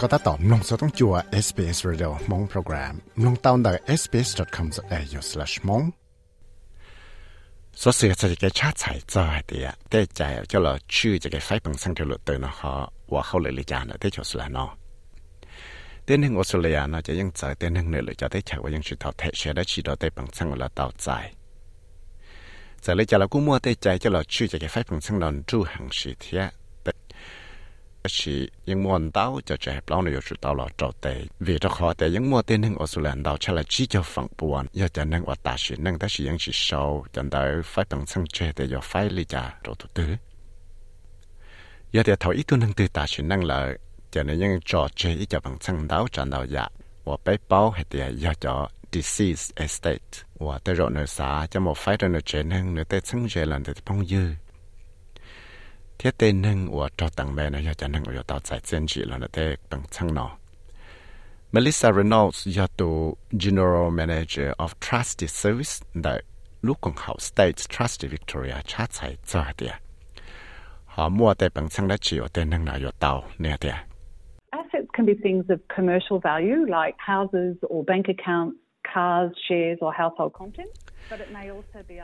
ก็ถ้าตอบนงสต้องจัว SBS Radio มงโปรแกรมนงตาวน์ดัก sbs.com.au/mong สวเสียสติกชาติสายจอยเดียได้ใจเจ้าเราชื่อจะไฟปังสังเทลุเตอร์นะฮะว่าเขาเลยลิจานได้ชสลานอเต้นหนึ่งออสเตรเลียนะจะยังใจเต้นหนึ่งเนเลยจะได้ฉายว่ายังชิดเอาแทเชได้ชิดเอาได้ปังสังเวลาเตาใจจะเลยจะเรากู้มัวได้ใจเจ้าเราชื่อจะไฟปังสังนอนจู่หังสีเทีย chỉ những muốn đau cho trẻ hẹp lâu này rồi đau là trâu tệ vì đó khó tệ những mua tên hơn ở số lần đau chắc là chỉ cho phẳng buồn. Do cho nên và ta chỉ nâng ta chỉ những chỉ sâu cho đợi phải bằng sân chơi để cho phải lý trả rồi thứ tư. Do để thấu ít tu nâng từ ta chỉ nâng là, cho nên những trò chơi ít cho bằng sân đau cho đau dạ. Và bé bao hay thì do cho disease estate. Và tới rồi nữa xa, cho một phải rồi nữa chơi nâng nữa tới sân chơi là để phong dư. เทเตนึงอัวจอตังแม่นะยาจะนึงอัวตอใจเซนจิแล้วนะเตปังชังนอ Melissa Reynolds ยาตัว General Manager of Trustee Service ได้ลูกของเขา State Trustee Victoria ชาติใจจอเดียหอมัวแต่ปังชังและจิวเตนึงนายเตาเนี่ยเดีย Assets can be things of commercial value like houses or bank accounts, cars, shares or household contents.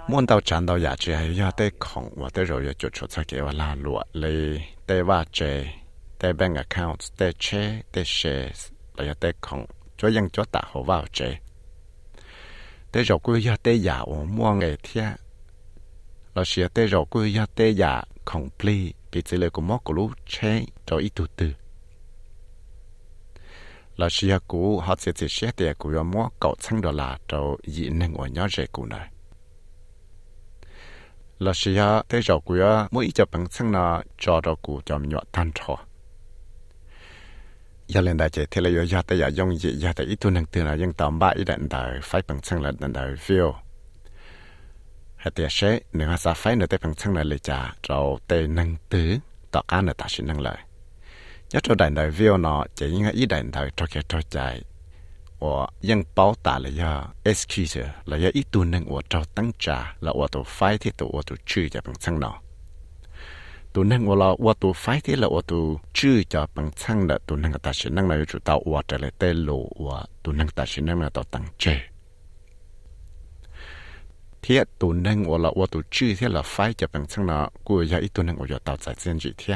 Muốn tàu chán tàu giả chế hay ya tê khổng và tê rồi ya chuột chuột cho kế và la lụa lê tê va chế tê bank account tê chế tê shares là ya tê khổng cho yang cho tạ hồ vào chế tê rồi quy ya tê giả ở mua nghề thia là xia tê rồi quy ya tê giả complete bị chỉ lệ của mốc của lũ chế cho ít tu. tư là xia cũ họ sẽ chỉ xia tiền của mua cậu sang đó là trâu dị nên ở nhỏ rẻ cũ này là xia thế rồi của mỗi cho bằng sang là cho đó cũ cho nhỏ tan trò giờ lên đại chế thế là giờ tới giờ dùng gì giờ tới ít tu năng từ là dùng tạm bạ ít đạn đời phải bằng sang là đạn đời view hay tiệt sẽ nếu sao phải nữa tới bằng sang là lấy trả trâu tê năng tứ tọa cá nữa ta sẽ năng lợi nhất cho đại đại view nó chỉ những cái đại đại cho cái cho chạy. Và những bảo tả là do excuse, là do ít tu nâng của cho tăng trả là của tổ phái thì tổ của tổ chư cho bằng sang nó tu nâng của là của tổ phái thì là của tổ chư cho bằng sang là tu nâng ta sẽ nâng là chủ tạo của trở lại tê lộ của tu nâng ta sẽ nâng là tổ tăng chế thế tu nâng của là của tổ chư thì là phái cho bằng sang nó của do ít tu nâng của tổ tạo giải diện gì thế?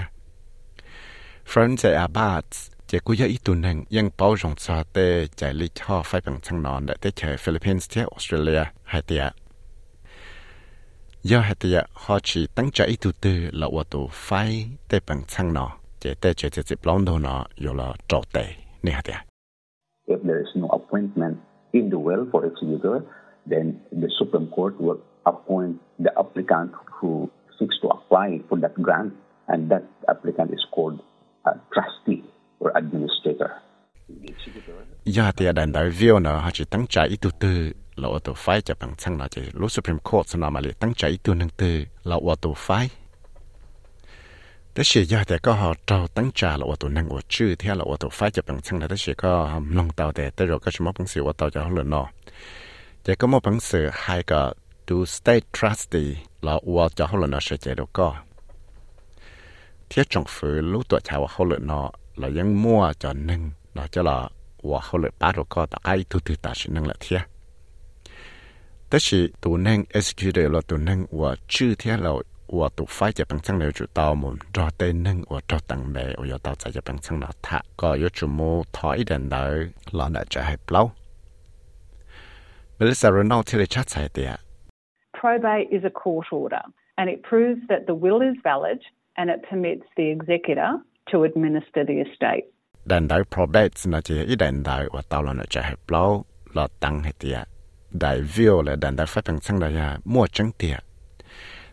Friends at Abbas จะกูยอีตัวหนึ่งยังเป้าจงซาเตใจลิชอไฟเป็นช่างนอนแต่เฉยฟิลิปปินส์ที่ออสเตรเลียไฮเตียยอไฮเตียฮอชีตั้งใจอีตัวตือละว่าตัวไฟเตเป็นช่างนอเจเตเจจะจิบล้อมโดนออยู่ละโจเตนี่ฮะเตีย If there is no appointment in the will for executor, then the Supreme Court will appoint the applicant who seeks to apply for that grant, and that applicant is called a trustee or administrator. giờ thì đàn đại view nó họ chỉ tăng trả ít tu tư, là ô tô phái cho bằng sang là chỉ lúc Supreme Court nó mà lại tăng trả ít tu nâng từ là ô tô phái. Đó là giờ thì có họ trao tăng trả là ô tô nâng ô chữ theo là ô tô phái cho bằng sang là đó là có lòng tàu để tới rồi có một bằng sự ô tô cho họ lần nọ. Chỉ có một bằng sự hai cái, to state trustee là ô cho họ lần nọ sẽ chạy được có thiết trọng phủ lúc tuổi chào hậu lần nọ là những mua cho nâng. Nó cho là và hậu lại ba được có tại ai thu thu ta sẽ nâng là thế đó là tụ nâng execute là tụ nâng, và chư thế là và tụ phải cho bằng chân liệu chủ tàu muốn cho tên nâng và cho tầng bè và tàu chạy cho bằng chân nó thả có yếu chủ mô thói đèn đợi là đã trở hết lâu. Melissa Reynolds thì chat sai tiệt Probate is a court order, and it proves that the will is valid and it permits the executor to administer the estate. Đàn đại probate nó chỉ ý đàn đại và tao là nó chạy hết lâu là tăng hết tiệt. Đại view là đàn đại phát bằng sang đại mua trắng tiệt.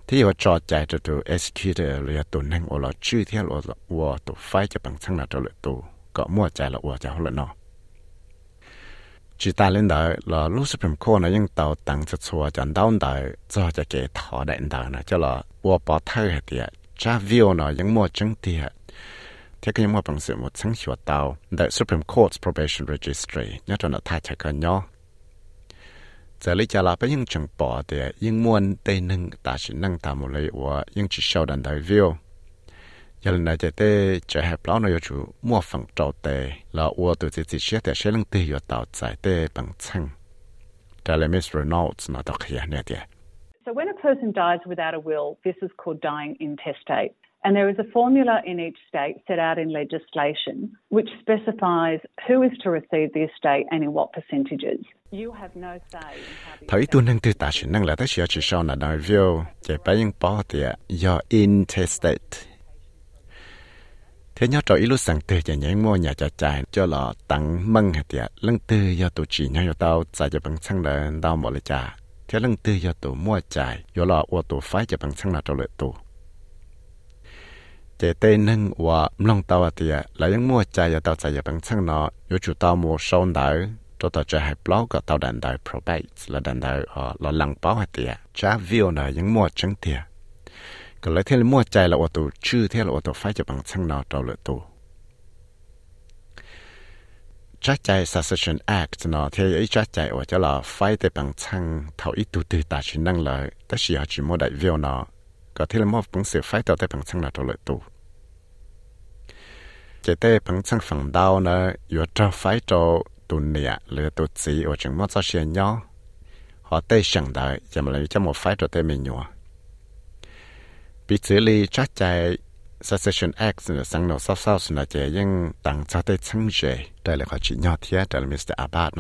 Thì họ cho chạy cho tụ executor là tụ năng ở là chư theo là ở tụ phải cho bằng sang là cho lợi tụ có mua chạy là ở cho họ nó. chỉ ta lên đời là lúc Supreme Court nó những tàu tăng cho chùa chẳng đau đời cho cho kẻ thọ đại đời nó cho là ở bỏ thơ hết tiệt. Cha view nó những mua chứng tiệt. Thế cái mua bằng sự một chứng hiệu tàu, the Supreme Court's Probation Registry nhớ cho nó thay chạy cái nhỏ. Giờ lấy trả lại những chứng bỏ để những muốn tây nâng ta chỉ nâng tạm một lấy và những chỉ sau đàn đại view giờ này chỉ tê chỉ hẹp lão nó yêu chú mua phần trâu tê là ô tự chỉ chỉ xe tê xe lưng tê yo tàu chạy tê bằng chứng. trả lời Miss Reynolds, nó đọc hiện nè tê So when a person dies without a will, this is called dying intestate. And there is a formula in each state set out in legislation which specifies who is to receive the estate and in what percentages. You have no say in thấy tu năng tư ta chỉ năng là tới chỉ sau là nói view để phải những bỏ tiệt do intestate thế nhau cho ít lúc sáng tư chỉ nhảy mua nhà cho chạy cho lọ tặng măng hạt tiệt lưng tư do tụ chỉ nhau tao chạy cho bằng xăng là tao một lời trả thế lần tư giờ tổ mua chạy do là ô tổ phái cho bằng sang là trâu lợi tổ chế tê nâng và lòng tàu à là những mua chạy giờ tàu chạy bằng sang nó do chủ tàu mua sâu đỡ cho tàu chạy hai blog của tàu đàn probate là đàn là lăng báo hạt thì trả view là những mua trắng thì cái lấy thế mua chạy là ô tổ chư thế là ô tổ phái cho bằng sang nó trâu lợi tổ จะบังช่างนอเราเลยตัวจัดใจ succession act เนาะเที่ยวอีจัดใจว่าจะเราไฟแต่บังช่างเท่าอีตัวตื่นตาชินนั่งเลยแต่สิหาจิมั่วได้เวียวเนาะก็เที่ยวมั่วบังเสียไฟตัวแต่บังช่างนอเราเลยตัวจะแต่บังช่างฝั่งดาวเนาะอยู่เจ้าไฟตัวตัวเนี่ยหรือตัวจีว่าจึงมั่วจะเชียนย่อhọ tê sẵn đờiจะมาเลยจะmột phái rồi tê mình nhua ปีเจลีจั Session X Mr. Abad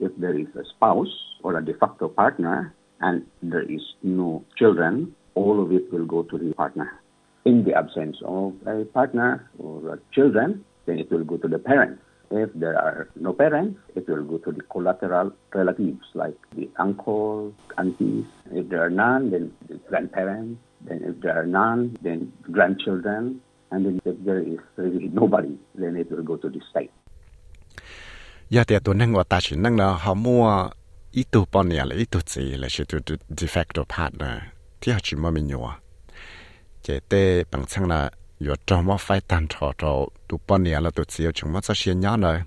If there is a spouse or a de facto partner and there is no children, all of it will go to the partner. In the absence of a partner or a children, then it will go to the parent. If there are no parents, it will go to the collateral relatives like the uncle, aunties. If there are none, then the grandparents, Then if there are none, then grandchildren. And then if there is really nobody, then it will go to the state. Giờ thì tôi nâng vào ta chỉ nâng là họ mua ít tu bao nhiêu là ít tu gì là chỉ tu de facto partner thì họ chỉ mua mình nhiều. Chỉ để bằng chăng là yo cho mà phải tan trò trò tu bao nhiêu là tu gì chúng mà sẽ xuyên nhau rồi.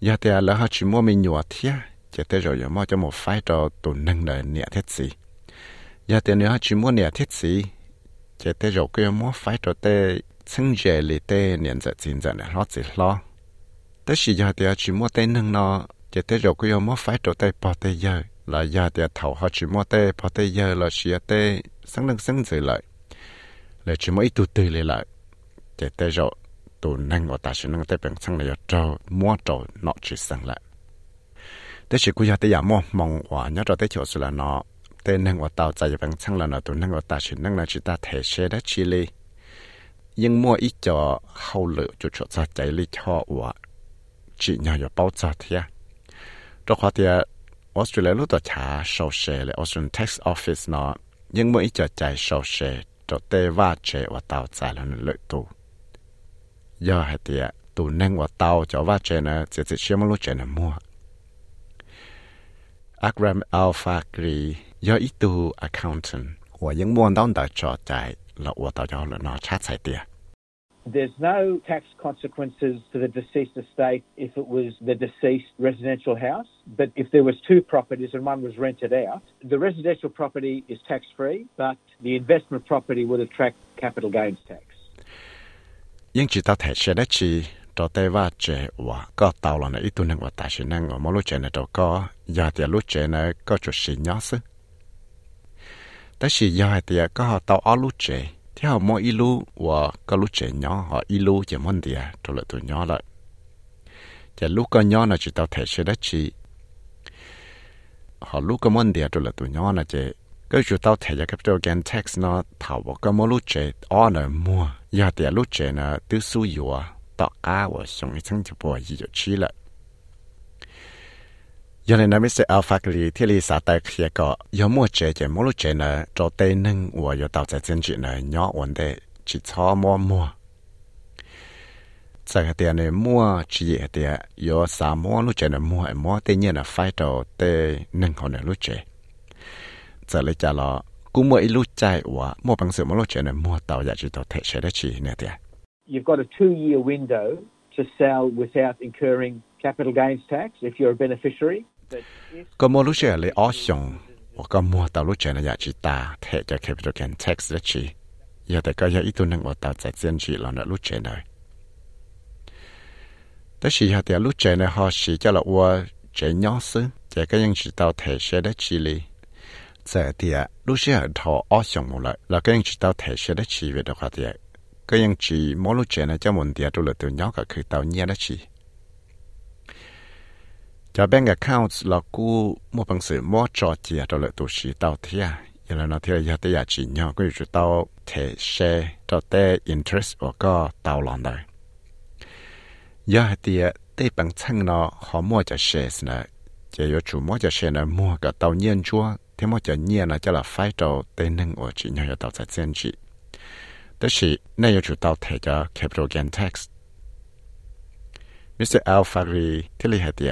Giờ thì là họ chỉ mua mình nhiều thì chỉ để rồi yo mà cho một phải trò tu nâng là nhẹ thế gì giờ thì nếu chỉ muốn nhà thiết sĩ chỉ tới rồi cái muốn phải cho tới sinh trẻ lì tới nhận ra chính ra là gì lo tới khi giờ thì chỉ muốn tới nâng nó. Chỉ tới rồi cái muốn phải cho tới bỏ tới giờ là giờ thì thầu họ chỉ muốn tới bỏ tới giờ là chỉ tới sáng nâng sáng dậy lại là chỉ muốn ít từ từ lại chỉ tới rồi tụ nâng và ta chỉ nâng tới bằng sáng này cho mua cho nó chỉ sáng lại. Tới khi cứ giờ tới giờ mua mong hòa nhớ cho tới chỗ là nó tên năng và tàu chạy bằng sang là nó tụ năng và ta chỉ năng là chỉ ta thể xe đã chi li nhưng mua ít cho hậu lự cho chỗ ra chạy li cho của chỉ nhờ cho bao giờ thế à. cho khoa thì, Australia lúc đó trả sổ xe là Australian Tax Office nó, nhưng mua ít cho chạy sổ xe, cho tê va chế và tàu giải là nó lợi tụ Giờ hạt thì tụ nâng và tàu cho va chế nó, chỉ chỉ xem lúc chế nó mua. Akram Alpha Gri giờ accountant và There's no tax consequences to the deceased estate if it was the deceased residential house, but if there was two properties and one was rented out, the residential property is tax free, but the investment property would attract capital gains tax. Nhưng chỉ tao thể sẽ đất chỉ cho tê va chế và có tàu là ít tu năng và ta sinh năng ở mỗi lúc chế này đâu có, ya thì lúc chế này có chút xí nhó sức. ta chỉ do hai tia có họ tàu ở lú trẻ thế họ mỗi ilu và có lú trẻ nhỏ họ ilu chỉ muốn tia cho lại tụi nhỏ lại chỉ lúc có nhỏ là chỉ tàu thể sẽ đã chỉ họ lúc có muốn tia cho lại tụi nhỏ là chỉ cái chủ tàu thể cái trâu gen tax nó thảo bỏ cái mỗi lú trẻ ở nè mua giờ tia lú trẻ là tứ su yếu tọt cá và sống cái thằng chỉ bỏ gì cho chỉ lại giờ thì có cho nâng và chân vấn đề chỉ cho cái này chỉ cái phải nâng và bằng sự ra chỉ thể chỉ You've got a two-year window to sell without incurring capital gains tax if you're a beneficiary. But có mua lúc chế lấy option và có mua tàu lúc chế là dạ giá ta thể cho capital can tax đấy chỉ giờ tại cái giờ ít tu năng ở tạo tại dân chỉ là nó lúc trẻ này. Đó họ lúc trẻ này họ chỉ cho là qua trẻ nhỏ sư trẻ cái những chỉ tạo thể sẽ đã chỉ lý giờ thì lúc trẻ họ ở xong à, một lại là cái những chỉ tạo thể xe đã chỉ về đó họ thì à, cái những chỉ mỗi lúc trẻ này cho mình thì tôi là từ nhỏ cả khi tạo nhẹ đã cho bank accounts, là cú một bằng sự mua cho chia đó là tổ sĩ tạo thia à. giờ là nó theo giờ chỉ nhỏ cái chủ tạo thể xe, cho tế interest và có tạo lòng đời. Giờ thì tế bằng chân nó họ mua cho xe này chỉ có chủ mua cho xe này mua cái tạo nhiên chúa. Thế mua cho nhiên là cho là phải cho tế nâng ở chỉ nhỏ tạo ra chân chỉ đó là này chủ tạo thể cho capital gain tax. Mr. Alfari thế là gì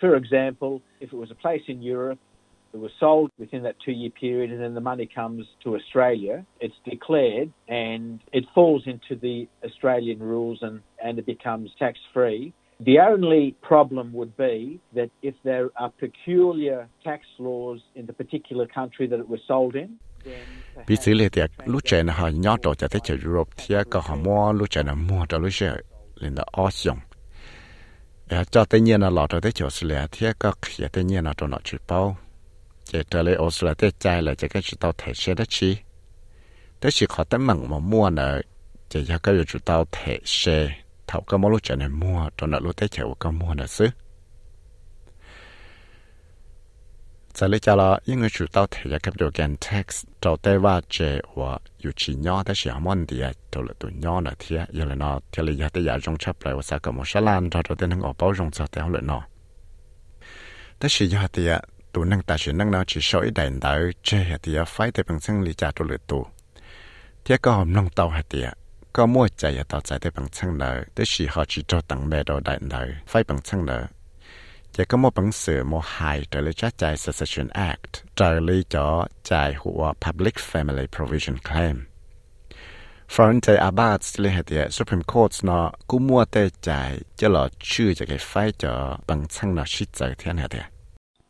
For example, if it was a place in Europe that was sold within that two year period and then the money comes to Australia, it's declared and it falls into the Australian rules and, and it becomes tax free. The only problem would be that if there are peculiar tax laws in the particular country that it was sold in, then vì xử lý tiệc lúc trẻ nó họ nhỏ trò cho thấy trẻ Europe thì có họ mua lúc trẻ nó mua cho lúc trẻ lên đó ở xong cho tất nhiên là lọt tới chỗ xử lý thì có khía tất nhiên là cho nó chịu bao chỉ trở lại Australia tới trái là chỉ cái chỉ tao thể xe đó chi. Thế chỉ khó tới mặn mà mua nữa chỉ cho cái chủ tao thể xe thảo cái món lúc trẻ này mua cho nó lúc tới chỗ có mua nữa xứ 在你家了，因为主导提一 capital gain tax，就对话这我有起鸟的时候，问题啊，到了对鸟那天，有了呢，天里也得也用出来，我啥个冇啥烂，他就得能我包用着掉了呢。但是有啲啊，都能但是能呢，只少一点到这一啲啊，快啲本身里家到了多，啲个唔能到一啲啊。ก็มั่วใจต่อใจได้บังชังเลยได้สีหอจีโจตังแม่ดอได้เลยไฟบังชังเลย chỉ có một bằng sự một hai trở lại trái chạy Succession Act trở lại cho chạy của Public Family Provision Claim. Fronte Abbas liên hệ địa Supreme Court nó cũng mua tê chạy cho là chưa cho cái phải cho bằng chân nó shit chạy thiên hệ địa.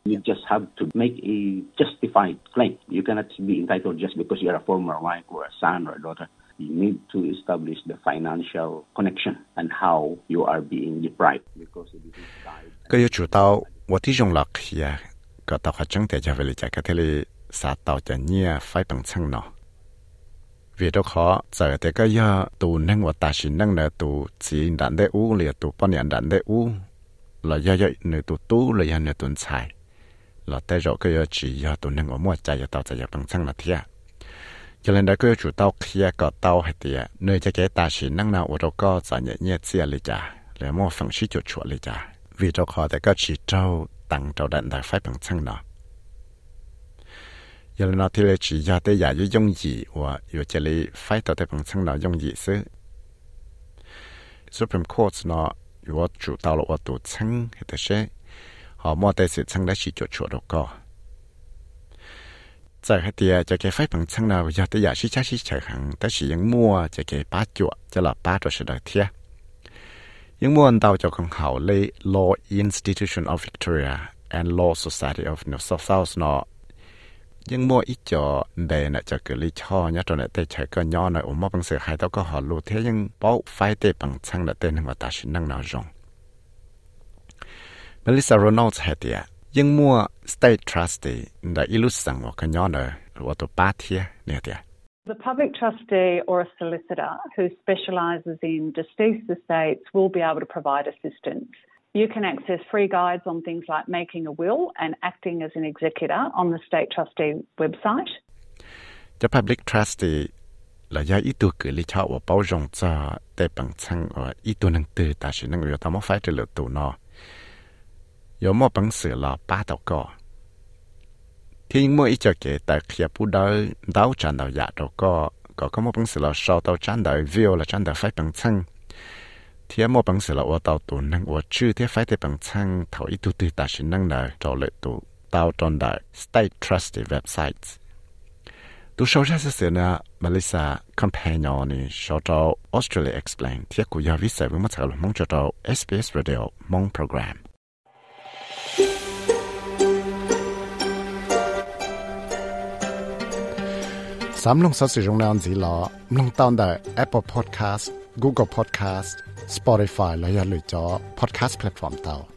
You just have to make a justified claim. You cannot be entitled just because you're a former wife or a son or a daughter. You need to establish the financial connection and how you are being deprived because it is died. ก็ยจู่เตาวัที่จงหลักเฮียก็เตาขัดจังแต่จะไปเลยจากกทะเลสาเตาจะเงียไฟปังช่างเนาะวีดขอเจอแต่ก็ย่อตูนั่งวัตาชินนั่งเนตูจีดันได้อู้เหลียตูป้อนยันดันได้อู้เราย่อย่อเนตูตู้เลยยันเนตุนชายเราแต่เราก็ย่อจีย่อตูนั่งว่ามั่วใจจะเตาจะอย่าปังช่างนาเทียจะเล่นได้ก็จู่เตาเคลียก็เตาให้เตียเนยจะแกตาชินนั่งนาอุดก็จะเงียเงียเสียเลยจ้าแล้วมั่วฟังชิจุดชวดเลยจ้า ะเกิดลิชอเนี่ยตอนนี้แต่ใช้ก็ย่อหน่อยอุมาบังเสือหายต้องก็หอรู้เ nhưng muan tau cho con hao le Law Institution of Victoria and Law Society of New South Wales no nhưng mua ít cho đề nè cho cử lý cho nhá cho nè tê chạy cơ nhỏ nè ủng mô bằng sự hai tao có họ lù thế nhưng bó phai tế bằng chăng nè tên nâng mà ta sẽ nâng nào rong Melissa Ronalds hẹt tìa nhưng mua State Trustee đã ilu sẵn một cơ nhỏ nè và tụ ba thia nè tìa The public trustee or a solicitor who specialises in deceased estates will be able to provide assistance. You can access free guides on things like making a will and acting as an executor on the State Trustee website. The public trustee là do ý tu cử lý cho và bảo rộng cho tế bằng chân và ý tu năng tư ta sẽ năng yếu ta phải trở lựa tù nó. Yếu mô bằng sự là ba tàu cỏ thì mỗi ít cho kể tại khi bút đó đào chăn đào dạ đâu có có có một bằng sự là sau đào chăn đào view là chăn đào phải bằng chân. Thì một bằng sự là ở đào tụ năng ở chưa thì phải để bằng chân thầu ít tu tư ta sẽ năng đời cho lệ tụ đào tròn đào state trusted websites. Tu sau ra sẽ là Melissa companion ni sau cho Australia explain thiết của giáo viết với số luận mong cho cho SBS Radio mong program. สามลงสสิรงแรงสีหลอลงตอนแต่ Apple Podcast Google Podcast Spotify และอย่าลืมจอ Podcast Platform เตา